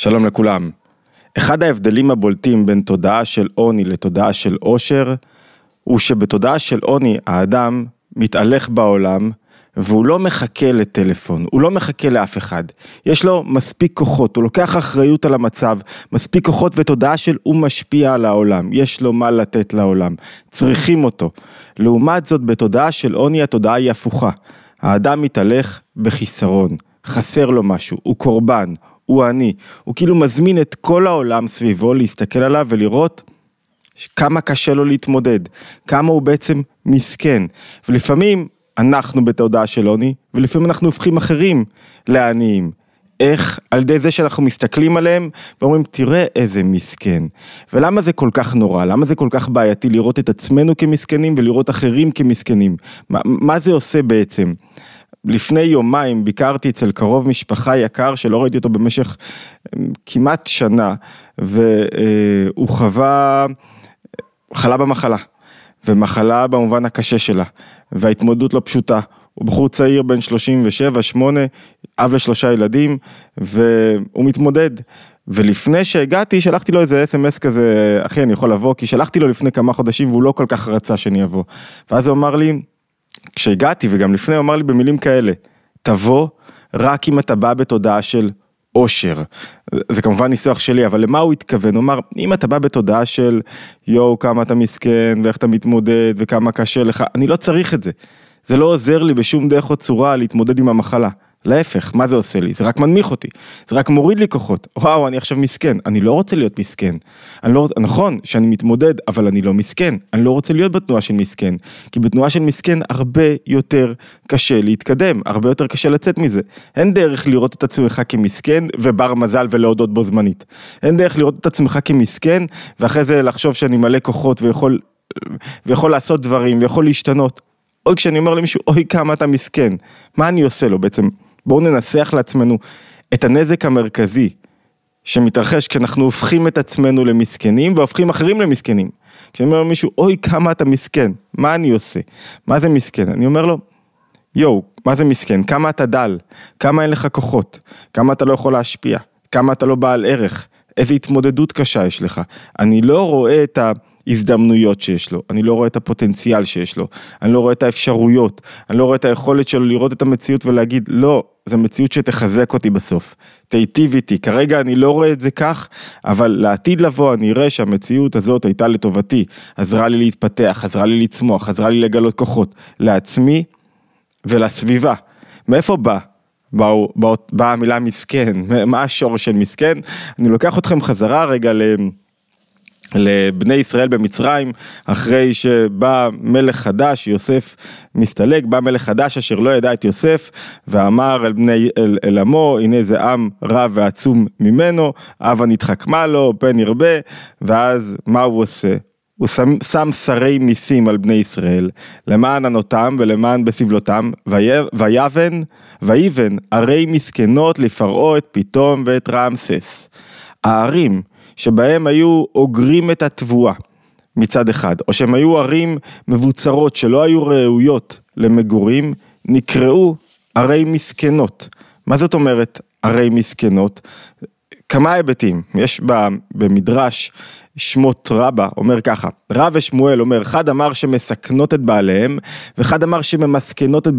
שלום לכולם. אחד ההבדלים הבולטים בין תודעה של עוני לתודעה של עושר, הוא שבתודעה של עוני האדם מתהלך בעולם והוא לא מחכה לטלפון, הוא לא מחכה לאף אחד. יש לו מספיק כוחות, הוא לוקח אחריות על המצב, מספיק כוחות ותודעה של הוא משפיע על העולם, יש לו מה לתת לעולם, צריכים אותו. לעומת זאת בתודעה של עוני התודעה היא הפוכה. האדם מתהלך בחיסרון, חסר לו משהו, הוא קורבן, הוא אני. הוא כאילו מזמין את כל העולם סביבו להסתכל עליו ולראות כמה קשה לו להתמודד, כמה הוא בעצם מסכן. ולפעמים אנחנו בתודעה של עוני, ולפעמים אנחנו הופכים אחרים לעניים. איך? על ידי זה שאנחנו מסתכלים עליהם ואומרים תראה איזה מסכן. ולמה זה כל כך נורא? למה זה כל כך בעייתי לראות את עצמנו כמסכנים ולראות אחרים כמסכנים? מה, מה זה עושה בעצם? לפני יומיים ביקרתי אצל קרוב משפחה יקר שלא ראיתי אותו במשך אמ, כמעט שנה והוא חווה, חלה במחלה ומחלה במובן הקשה שלה וההתמודדות לא פשוטה. הוא בחור צעיר בן 37-8, אב לשלושה ילדים והוא מתמודד. ולפני שהגעתי שלחתי לו איזה אס.אם.אס כזה, אחי אני יכול לבוא, כי שלחתי לו לפני כמה חודשים והוא לא כל כך רצה שאני אבוא. ואז הוא אמר לי, כשהגעתי וגם לפני הוא אמר לי במילים כאלה, תבוא רק אם אתה בא בתודעה של אושר. זה כמובן ניסוח שלי, אבל למה הוא התכוון? הוא אמר, אם אתה בא בתודעה של יואו כמה אתה מסכן ואיך אתה מתמודד וכמה קשה לך, אני לא צריך את זה. זה לא עוזר לי בשום דרך או צורה להתמודד עם המחלה. להפך, מה זה עושה לי? זה רק מנמיך אותי, זה רק מוריד לי כוחות. וואו, אני עכשיו מסכן, אני לא רוצה להיות מסכן. אני לא, נכון שאני מתמודד, אבל אני לא מסכן. אני לא רוצה להיות בתנועה של מסכן, כי בתנועה של מסכן הרבה יותר קשה להתקדם, הרבה יותר קשה לצאת מזה. אין דרך לראות את עצמך כמסכן ובר מזל ולהודות בו זמנית. אין דרך לראות את עצמך כמסכן, ואחרי זה לחשוב שאני מלא כוחות ויכול, ויכול לעשות דברים ויכול להשתנות. אוי, כשאני אומר למישהו, אוי כמה אתה מסכן, מה אני עושה לו בעצם? בואו ננסח לעצמנו את הנזק המרכזי שמתרחש כשאנחנו הופכים את עצמנו למסכנים והופכים אחרים למסכנים. כשאני אומר למישהו, אוי כמה אתה מסכן, מה אני עושה? מה זה מסכן? אני אומר לו, יואו, מה זה מסכן? כמה אתה דל? כמה אין לך כוחות? כמה אתה לא יכול להשפיע? כמה אתה לא בעל ערך? איזה התמודדות קשה יש לך? אני לא רואה את ה... הזדמנויות שיש לו, אני לא רואה את הפוטנציאל שיש לו, אני לא רואה את האפשרויות, אני לא רואה את היכולת שלו לראות את המציאות ולהגיד לא, זו מציאות שתחזק אותי בסוף, תיטיב איתי, כרגע אני לא רואה את זה כך, אבל לעתיד לבוא אני אראה שהמציאות הזאת הייתה לטובתי, עזרה לי להתפתח, עזרה לי לצמוח, עזרה לי לגלות כוחות, לעצמי ולסביבה. מאיפה בא? באו, בא, באה המילה מסכן, מה השורש של מסכן? אני לוקח אתכם חזרה רגע ל... לבני ישראל במצרים, אחרי שבא מלך חדש, יוסף מסתלק, בא מלך חדש אשר לא ידע את יוסף, ואמר אל בני, אל, אל עמו, הנה זה עם רב ועצום ממנו, הבה נתחכמה לו, פן ירבה, ואז מה הוא עושה? הוא שם, שם שרי מיסים על בני ישראל, למען ענותם ולמען בסבלותם, ויבן, ויבן ערי מסכנות לפרעה את פתאום ואת רעמסס. הערים שבהם היו אוגרים את התבואה מצד אחד, או שהם היו ערים מבוצרות שלא היו ראויות למגורים, נקראו ערי מסכנות. מה זאת אומרת ערי מסכנות? כמה היבטים, יש במדרש שמות רבה אומר ככה, רב ושמואל אומר, אחד אמר שמסכנות את בעליהם, ואחד אמר שממסכנות את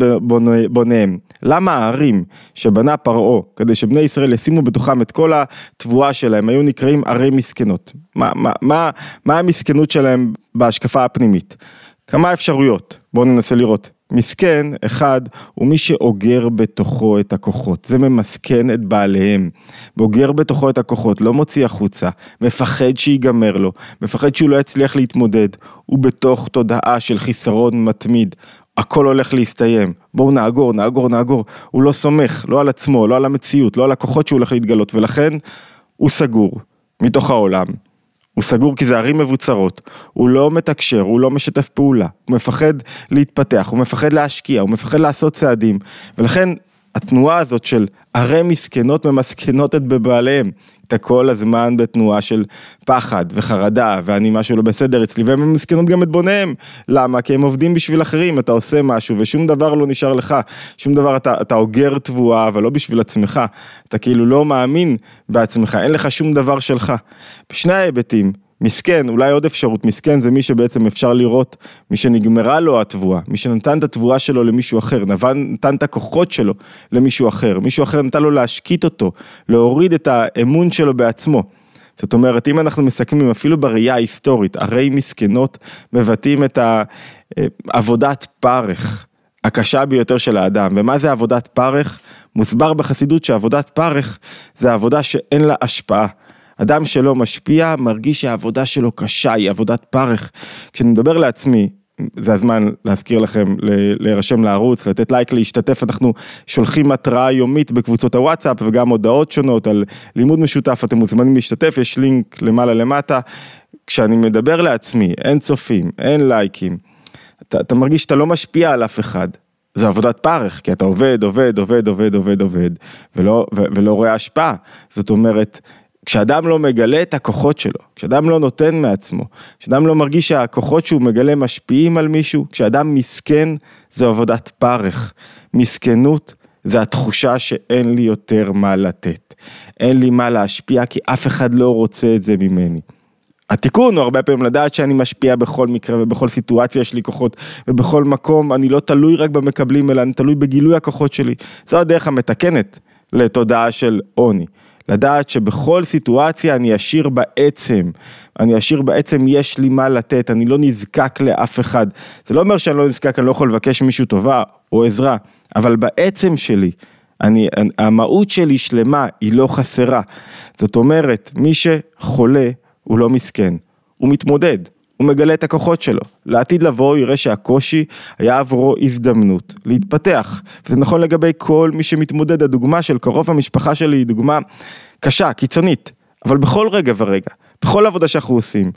בוניהם. למה הערים שבנה פרעה, כדי שבני ישראל ישימו בתוכם את כל התבואה שלהם, היו נקראים ערי מסכנות? מה, מה, מה, מה המסכנות שלהם בהשקפה הפנימית? כמה אפשרויות, בואו ננסה לראות. מסכן, אחד, הוא מי שאוגר בתוכו את הכוחות, זה ממסכן את בעליהם, ואוגר בתוכו את הכוחות, לא מוציא החוצה, מפחד שיגמר לו, מפחד שהוא לא יצליח להתמודד, הוא בתוך תודעה של חיסרון מתמיד, הכל הולך להסתיים, בואו נאגור, נאגור, נאגור, הוא לא סומך, לא על עצמו, לא על המציאות, לא על הכוחות שהוא הולך להתגלות, ולכן הוא סגור מתוך העולם. הוא סגור כי זה ערים מבוצרות, הוא לא מתקשר, הוא לא משתף פעולה, הוא מפחד להתפתח, הוא מפחד להשקיע, הוא מפחד לעשות צעדים, ולכן התנועה הזאת של ערי מסכנות ממסכנות את בבעליהם. אתה כל הזמן בתנועה של פחד וחרדה ואני משהו לא בסדר אצלי והם מסכנות גם את בוניהם. למה? כי הם עובדים בשביל אחרים, אתה עושה משהו ושום דבר לא נשאר לך, שום דבר אתה, אתה אוגר תבואה אבל לא בשביל עצמך, אתה כאילו לא מאמין בעצמך, אין לך שום דבר שלך. בשני ההיבטים. מסכן, אולי עוד אפשרות, מסכן זה מי שבעצם אפשר לראות, מי שנגמרה לו התבואה, מי שנתן את התבואה שלו למישהו אחר, נתן את הכוחות שלו למישהו אחר, מישהו אחר נתן לו להשקיט אותו, להוריד את האמון שלו בעצמו. זאת אומרת, אם אנחנו מסכמים אפילו בראייה ההיסטורית, הרי מסכנות מבטאים את עבודת פרך הקשה ביותר של האדם. ומה זה עבודת פרך? מוסבר בחסידות שעבודת פרך זה עבודה שאין לה השפעה. אדם שלא משפיע מרגיש שהעבודה שלו קשה, היא עבודת פרך. כשאני מדבר לעצמי, זה הזמן להזכיר לכם, להירשם לערוץ, לתת לייק, להשתתף, אנחנו שולחים התראה יומית בקבוצות הוואטסאפ וגם הודעות שונות על לימוד משותף, אתם מוזמנים להשתתף, יש לינק למעלה למטה. כשאני מדבר לעצמי, אין צופים, אין לייקים, אתה, אתה מרגיש שאתה לא משפיע על אף אחד. זה עבודת פרך, כי אתה עובד, עובד, עובד, עובד, עובד, עובד, ולא, ולא רואה השפעה. זאת אומרת, כשאדם לא מגלה את הכוחות שלו, כשאדם לא נותן מעצמו, כשאדם לא מרגיש שהכוחות שהוא מגלה משפיעים על מישהו, כשאדם מסכן, זה עבודת פרך. מסכנות זה התחושה שאין לי יותר מה לתת. אין לי מה להשפיע כי אף אחד לא רוצה את זה ממני. התיקון הוא הרבה פעמים לדעת שאני משפיע בכל מקרה ובכל סיטואציה יש לי כוחות ובכל מקום אני לא תלוי רק במקבלים אלא אני תלוי בגילוי הכוחות שלי. זו הדרך המתקנת לתודעה של עוני. לדעת שבכל סיטואציה אני אשאיר בעצם, אני אשאיר בעצם יש לי מה לתת, אני לא נזקק לאף אחד. זה לא אומר שאני לא נזקק, אני לא יכול לבקש מישהו טובה או עזרה, אבל בעצם שלי, אני, המהות שלי שלמה, היא לא חסרה. זאת אומרת, מי שחולה הוא לא מסכן, הוא מתמודד. הוא מגלה את הכוחות שלו. לעתיד לבוא הוא יראה שהקושי היה עבורו הזדמנות להתפתח. וזה נכון לגבי כל מי שמתמודד, הדוגמה של קרוב המשפחה שלי היא דוגמה קשה, קיצונית, אבל בכל רגע ורגע, בכל עבודה שאנחנו עושים,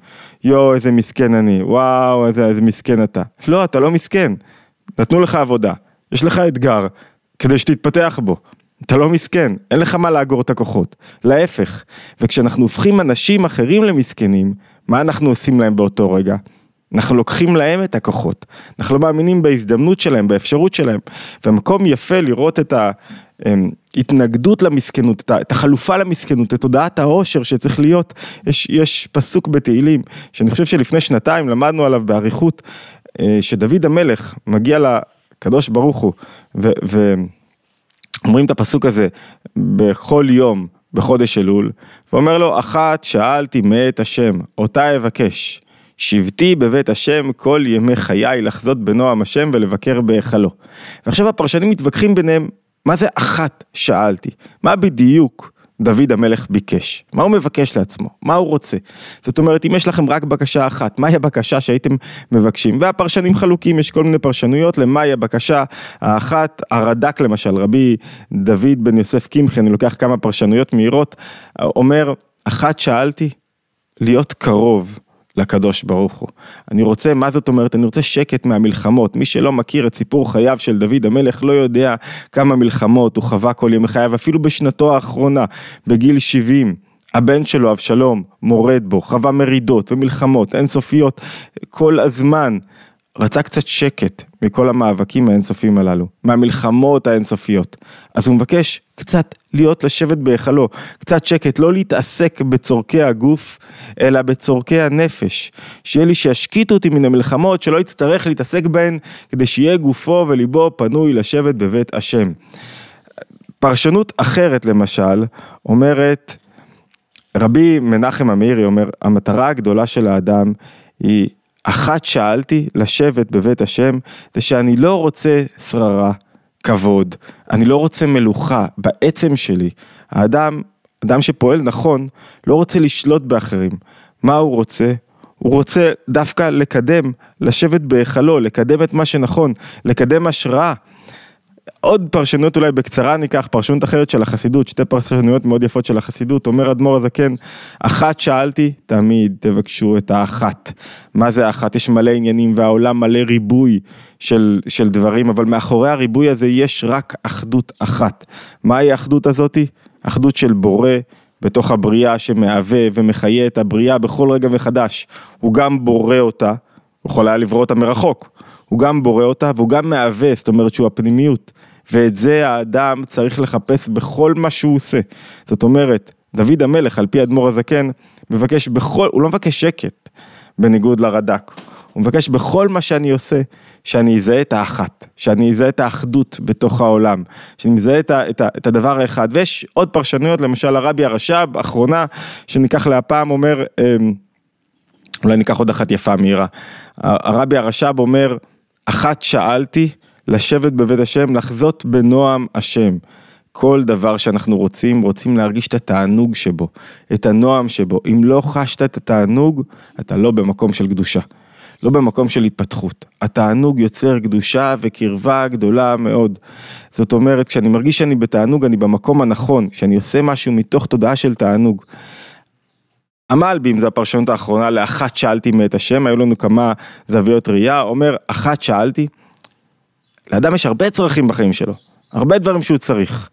יואו איזה מסכן אני, וואו איזה, איזה מסכן אתה. לא, אתה לא מסכן, נתנו לך עבודה, יש לך אתגר, כדי שתתפתח בו. אתה לא מסכן, אין לך מה לאגור את הכוחות, להפך. וכשאנחנו הופכים אנשים אחרים למסכנים, מה אנחנו עושים להם באותו רגע? אנחנו לוקחים להם את הכוחות, אנחנו לא מאמינים בהזדמנות שלהם, באפשרות שלהם, ומקום יפה לראות את ההתנגדות למסכנות, את החלופה למסכנות, את תודעת העושר שצריך להיות, יש, יש פסוק בתהילים, שאני חושב שלפני שנתיים למדנו עליו באריכות, אה, שדוד המלך מגיע לקדוש ברוך הוא, ואומרים את הפסוק הזה בכל יום, בחודש אלול, ואומר לו, אחת שאלתי מאת השם, אותה אבקש. שבתי בבית השם כל ימי חיי לחזות בנועם השם ולבקר בהיכלו. ועכשיו הפרשנים מתווכחים ביניהם, מה זה אחת שאלתי? מה בדיוק דוד המלך ביקש? מה הוא מבקש לעצמו? מה הוא רוצה? זאת אומרת, אם יש לכם רק בקשה אחת, מהי הבקשה שהייתם מבקשים? והפרשנים חלוקים, יש כל מיני פרשנויות למהי הבקשה האחת, הרד"ק למשל, רבי דוד בן יוסף קמחי, אני לוקח כמה פרשנויות מהירות, אומר, אחת שאלתי, להיות קרוב. לקדוש ברוך הוא. אני רוצה, מה זאת אומרת? אני רוצה שקט מהמלחמות. מי שלא מכיר את סיפור חייו של דוד המלך לא יודע כמה מלחמות הוא חווה כל ימי חייו, אפילו בשנתו האחרונה, בגיל 70. הבן שלו, אבשלום, מורד בו, חווה מרידות ומלחמות אינסופיות כל הזמן. רצה קצת שקט מכל המאבקים האינסופיים הללו, מהמלחמות האינסופיות. אז הוא מבקש קצת להיות לשבת בהיכלו, קצת שקט, לא להתעסק בצורכי הגוף, אלא בצורכי הנפש. שיהיה לי שישקיטו אותי מן המלחמות, שלא יצטרך להתעסק בהן, כדי שיהיה גופו וליבו פנוי לשבת בבית השם. פרשנות אחרת למשל, אומרת, רבי מנחם המאירי אומר, המטרה הגדולה של האדם היא אחת שאלתי לשבת בבית השם, זה שאני לא רוצה שררה, כבוד, אני לא רוצה מלוכה בעצם שלי. האדם, אדם שפועל נכון, לא רוצה לשלוט באחרים. מה הוא רוצה? הוא רוצה דווקא לקדם, לשבת בהיכלו, לקדם את מה שנכון, לקדם השראה. עוד פרשנות אולי בקצרה ניקח, פרשנות אחרת של החסידות, שתי פרשנויות מאוד יפות של החסידות, אומר אדמו"ר הזקן, אחת שאלתי, תמיד תבקשו את האחת. מה זה האחת? יש מלא עניינים והעולם מלא ריבוי של, של דברים, אבל מאחורי הריבוי הזה יש רק אחדות אחת. מהי האחדות הזאתי? אחדות של בורא בתוך הבריאה שמהווה ומחיה את הבריאה בכל רגע וחדש. הוא גם בורא אותה, הוא יכול היה לברוא אותה מרחוק, הוא גם בורא אותה והוא גם מהווה, זאת אומרת שהוא הפנימיות. ואת זה האדם צריך לחפש בכל מה שהוא עושה. זאת אומרת, דוד המלך, על פי אדמו"ר הזקן, מבקש בכל, הוא לא מבקש שקט, בניגוד לרד"ק. הוא מבקש בכל מה שאני עושה, שאני אזהה את האחת, שאני אזהה את האחדות בתוך העולם, שאני אזהה את, את, את הדבר האחד. ויש עוד פרשנויות, למשל הרבי הרש"ב, אחרונה, שניקח להפעם, אומר, אמ, אולי ניקח עוד אחת יפה מהירה. הרבי הרש"ב אומר, אחת שאלתי, לשבת בבית השם, לחזות בנועם השם. כל דבר שאנחנו רוצים, רוצים להרגיש את התענוג שבו, את הנועם שבו. אם לא חשת את התענוג, אתה לא במקום של קדושה. לא במקום של התפתחות. התענוג יוצר קדושה וקרבה גדולה מאוד. זאת אומרת, כשאני מרגיש שאני בתענוג, אני במקום הנכון, כשאני עושה משהו מתוך תודעה של תענוג. המלבים, זו הפרשנות האחרונה לאחת שאלתי מאת השם, היו לנו כמה זוויות ראייה, אומר, אחת שאלתי, לאדם יש הרבה צרכים בחיים שלו, הרבה דברים שהוא צריך,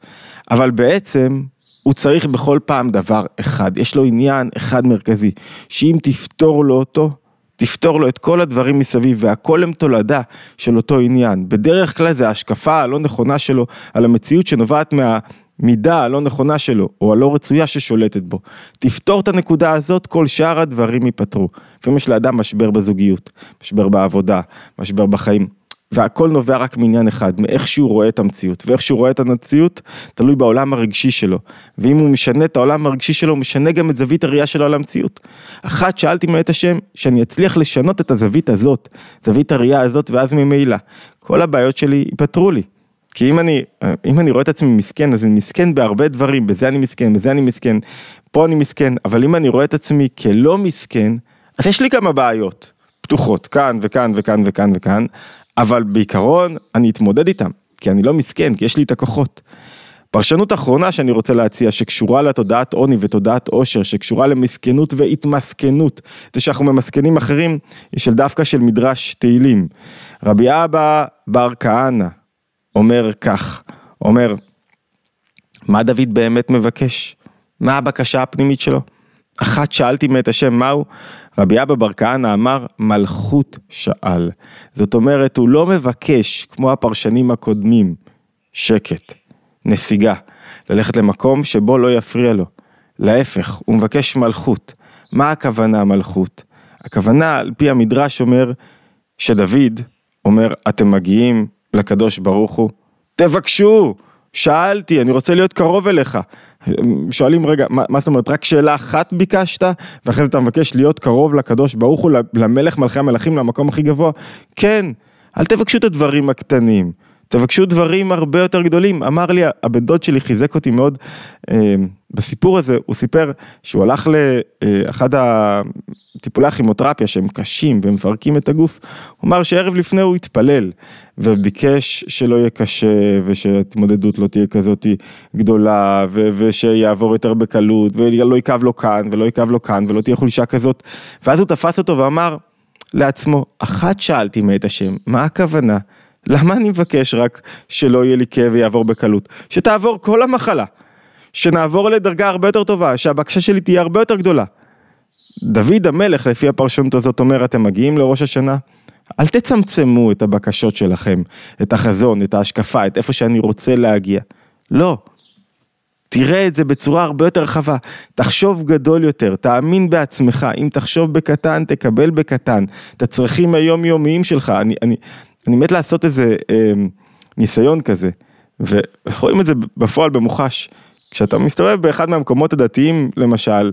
אבל בעצם הוא צריך בכל פעם דבר אחד, יש לו עניין אחד מרכזי, שאם תפתור לו אותו, תפתור לו את כל הדברים מסביב והכל הם תולדה של אותו עניין. בדרך כלל זה ההשקפה הלא נכונה שלו על המציאות שנובעת מהמידה הלא נכונה שלו או הלא רצויה ששולטת בו. תפתור את הנקודה הזאת, כל שאר הדברים ייפתרו. לפעמים יש לאדם משבר בזוגיות, משבר בעבודה, משבר בחיים. והכל נובע רק מעניין אחד, מאיך שהוא רואה את המציאות, ואיך שהוא רואה את המציאות תלוי בעולם הרגשי שלו, ואם הוא משנה את העולם הרגשי שלו, הוא משנה גם את זווית הראייה שלו על המציאות. אחת שאלתי מאת השם, שאני אצליח לשנות את הזווית הזאת, זווית הראייה הזאת, ואז ממילא, כל הבעיות שלי ייפתרו לי. כי אם אני, אם אני רואה את עצמי מסכן, אז אני מסכן בהרבה דברים, בזה אני מסכן, בזה אני מסכן, פה אני מסכן, אבל אם אני רואה את עצמי כלא מסכן, אז יש לי כמה בעיות. פתוחות, כאן וכאן וכאן וכאן וכאן, אבל בעיקרון אני אתמודד איתם, כי אני לא מסכן, כי יש לי את הכוחות. פרשנות אחרונה שאני רוצה להציע, שקשורה לתודעת עוני ותודעת עושר, שקשורה למסכנות והתמסכנות, זה שאנחנו ממסכנים אחרים, היא של דווקא של מדרש תהילים. רבי אבא בר כהנא אומר כך, אומר, מה דוד באמת מבקש? מה הבקשה הפנימית שלו? אחת שאלתי מאת השם מהו? רבי אבא בר כהנא אמר מלכות שאל. זאת אומרת הוא לא מבקש כמו הפרשנים הקודמים שקט, נסיגה, ללכת למקום שבו לא יפריע לו. להפך, הוא מבקש מלכות. מה הכוונה מלכות? הכוונה על פי המדרש אומר שדוד אומר אתם מגיעים לקדוש ברוך הוא, תבקשו, שאלתי, אני רוצה להיות קרוב אליך. שואלים רגע, מה, מה זאת אומרת, רק שאלה אחת ביקשת, ואחרי זה אתה מבקש להיות קרוב לקדוש ברוך הוא, למלך מלכי המלכים, למקום הכי גבוה? כן, אל תבקשו את הדברים הקטנים. תבקשו דברים הרבה יותר גדולים. אמר לי, הבן דוד שלי חיזק אותי מאוד אה, בסיפור הזה, הוא סיפר שהוא הלך לאחד הטיפולי הכימותרפיה שהם קשים ומפרקים את הגוף, הוא אמר שערב לפני הוא התפלל וביקש שלא יהיה קשה ושההתמודדות לא תהיה כזאת גדולה ו- ושיעבור יותר בקלות ולא יכאב לו כאן ולא יכאב לו כאן ולא תהיה חולשה כזאת ואז הוא תפס אותו ואמר לעצמו, אחת שאלתי מאת השם, מה הכוונה? למה אני מבקש רק שלא יהיה לי כאב ויעבור בקלות? שתעבור כל המחלה, שנעבור לדרגה הרבה יותר טובה, שהבקשה שלי תהיה הרבה יותר גדולה. דוד המלך, לפי הפרשנות הזאת, אומר, אתם מגיעים לראש השנה, אל תצמצמו את הבקשות שלכם, את החזון, את ההשקפה, את איפה שאני רוצה להגיע. לא. תראה את זה בצורה הרבה יותר רחבה, תחשוב גדול יותר, תאמין בעצמך, אם תחשוב בקטן, תקבל בקטן, את הצרכים היומיומיים שלך, אני, אני, אני מת לעשות איזה אה, ניסיון כזה, ורואים את זה בפועל במוחש. כשאתה מסתובב באחד מהמקומות הדתיים, למשל,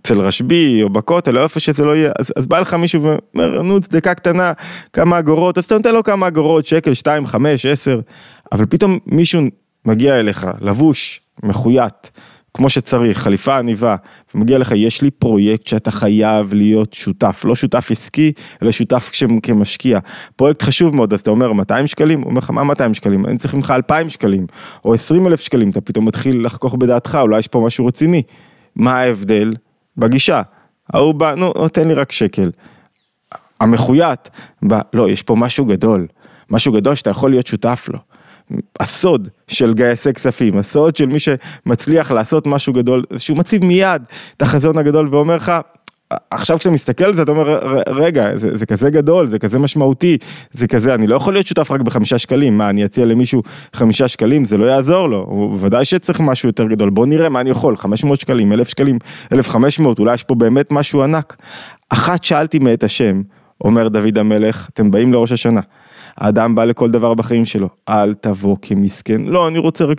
אצל רשב"י או בכותל או איפה שזה לא יהיה, אז, אז בא לך מישהו ואומר, נו צדקה קטנה, כמה אגורות, אז אתה נותן לו כמה אגורות, שקל, שתיים, חמש, עשר, אבל פתאום מישהו מגיע אליך, לבוש, מחויית, כמו שצריך, חליפה עניבה, ומגיע לך, יש לי פרויקט שאתה חייב להיות שותף, לא שותף עסקי, אלא שותף כמשקיע. פרויקט חשוב מאוד, אז אתה אומר 200 שקלים, הוא אומר לך מה 200 שקלים, אני צריך ממך 2,000 שקלים, או 20 אלף שקלים, אתה פתאום מתחיל לחכוך בדעתך, אולי יש פה משהו רציני. מה ההבדל? בגישה. ההוא בא, נו, תן לי רק שקל. המחויית, בא, לא, יש פה משהו גדול. משהו גדול שאתה יכול להיות שותף לו. הסוד של גייסי כספים, הסוד של מי שמצליח לעשות משהו גדול, שהוא מציב מיד את החזון הגדול ואומר לך, עכשיו כשאתה מסתכל על זה אתה אומר רגע זה, זה כזה גדול זה כזה משמעותי זה כזה אני לא יכול להיות שותף רק בחמישה שקלים מה אני אציע למישהו חמישה שקלים זה לא יעזור לו הוא ודאי שצריך משהו יותר גדול בוא נראה מה אני יכול 500 שקלים 1,000 שקלים 1,500 אולי יש פה באמת משהו ענק. אחת שאלתי מאת השם אומר דוד המלך אתם באים לראש השנה. האדם בא לכל דבר בחיים שלו. אל תבוא כמסכן. לא אני רוצה רק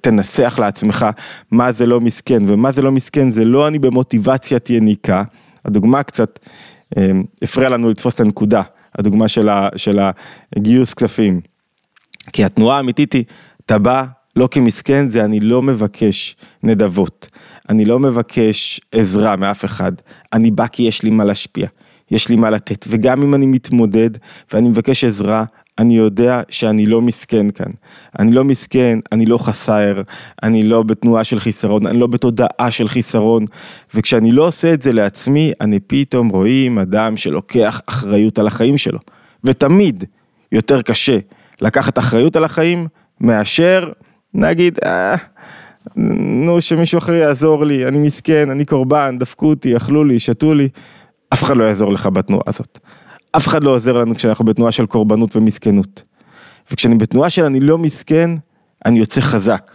תנסח לעצמך מה זה לא מסכן, ומה זה לא מסכן זה לא אני במוטיבציית יניקה, הדוגמה קצת אמ, הפריע לנו לתפוס את הנקודה, הדוגמה של, ה, של הגיוס כספים. כי התנועה האמיתית היא, אתה בא לא כמסכן, זה אני לא מבקש נדבות, אני לא מבקש עזרה מאף אחד, אני בא כי יש לי מה להשפיע, יש לי מה לתת, וגם אם אני מתמודד ואני מבקש עזרה, אני יודע שאני לא מסכן כאן. אני לא מסכן, אני לא חסר, אני לא בתנועה של חיסרון, אני לא בתודעה של חיסרון, וכשאני לא עושה את זה לעצמי, אני פתאום רואים אדם שלוקח אחריות על החיים שלו. ותמיד יותר קשה לקחת אחריות על החיים, מאשר נגיד, אה, נו שמישהו אחר יעזור לי, אני מסכן, אני קורבן, דפקו אותי, אכלו לי, שתו לי, אף אחד לא יעזור לך בתנועה הזאת. אף אחד לא עוזר לנו כשאנחנו בתנועה של קורבנות ומסכנות. וכשאני בתנועה של אני לא מסכן, אני יוצא חזק.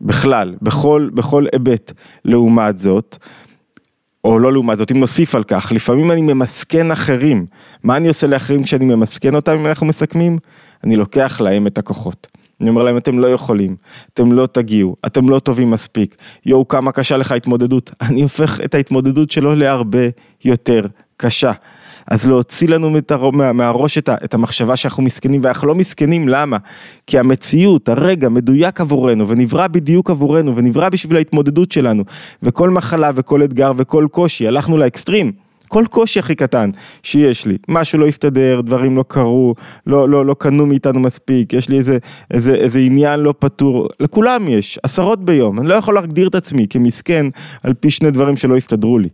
בכלל, בכל, בכל היבט. לעומת זאת, או לא לעומת זאת, אם נוסיף על כך, לפעמים אני ממסכן אחרים. מה אני עושה לאחרים כשאני ממסכן אותם אם אנחנו מסכמים? אני לוקח להם את הכוחות. אני אומר להם, אתם לא יכולים, אתם לא תגיעו, אתם לא טובים מספיק. יואו, כמה קשה לך ההתמודדות. אני הופך את ההתמודדות שלו להרבה יותר קשה. אז להוציא לנו מה, מהראש את המחשבה שאנחנו מסכנים, ואנחנו לא מסכנים, למה? כי המציאות, הרגע, מדויק עבורנו, ונברא בדיוק עבורנו, ונברא בשביל ההתמודדות שלנו, וכל מחלה וכל אתגר וכל קושי, הלכנו לאקסטרים. כל קושי הכי קטן שיש לי, משהו לא הסתדר, דברים לא קרו, לא, לא, לא קנו מאיתנו מספיק, יש לי איזה, איזה, איזה עניין לא פתור, לכולם יש, עשרות ביום, אני לא יכול להגדיר את עצמי כמסכן על פי שני דברים שלא הסתדרו לי.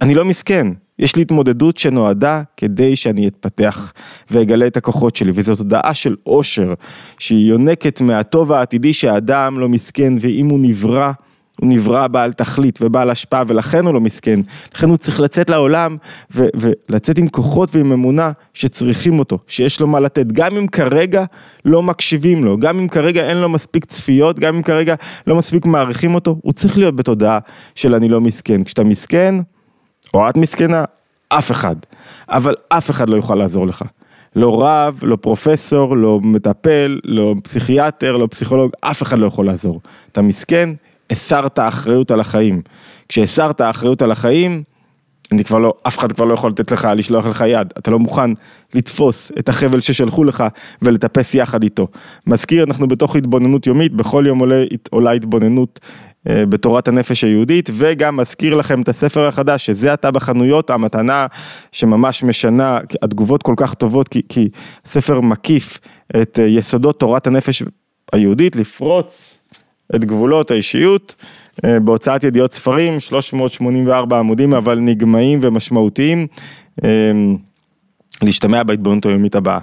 אני לא מסכן, יש לי התמודדות שנועדה כדי שאני אתפתח ואגלה את הכוחות שלי, וזו תודעה של עושר, שהיא יונקת מהטוב העתידי שהאדם לא מסכן, ואם הוא נברא, הוא נברא בעל תכלית ובעל השפעה, ולכן הוא לא מסכן. לכן הוא צריך לצאת לעולם ו- ולצאת עם כוחות ועם אמונה שצריכים אותו, שיש לו מה לתת, גם אם כרגע לא מקשיבים לו, גם אם כרגע אין לו מספיק צפיות, גם אם כרגע לא מספיק מעריכים אותו, הוא צריך להיות בתודעה של אני לא מסכן. כשאתה מסכן, או את מסכנה, אף אחד. אבל אף אחד לא יוכל לעזור לך. לא רב, לא פרופסור, לא מטפל, לא פסיכיאטר, לא פסיכולוג, אף אחד לא יכול לעזור. אתה מסכן, הסרת אחריות על החיים. כשהסרת אחריות על החיים, אני כבר לא, אף אחד כבר לא יכול לתת לך, לשלוח לך יד, אתה לא מוכן לתפוס את החבל ששלחו לך ולטפס יחד איתו. מזכיר, אנחנו בתוך התבוננות יומית, בכל יום עולה, עולה התבוננות בתורת הנפש היהודית, וגם מזכיר לכם את הספר החדש, שזה עתה בחנויות, המתנה שממש משנה, התגובות כל כך טובות, כי, כי ספר מקיף את אה, יסודות תורת הנפש היהודית, לפרוץ את גבולות האישיות. אה, בהוצאת ידיעות ספרים, 384 עמודים, אבל נגמעים ומשמעותיים. להשתמע בהתבוננות היומית הבאה.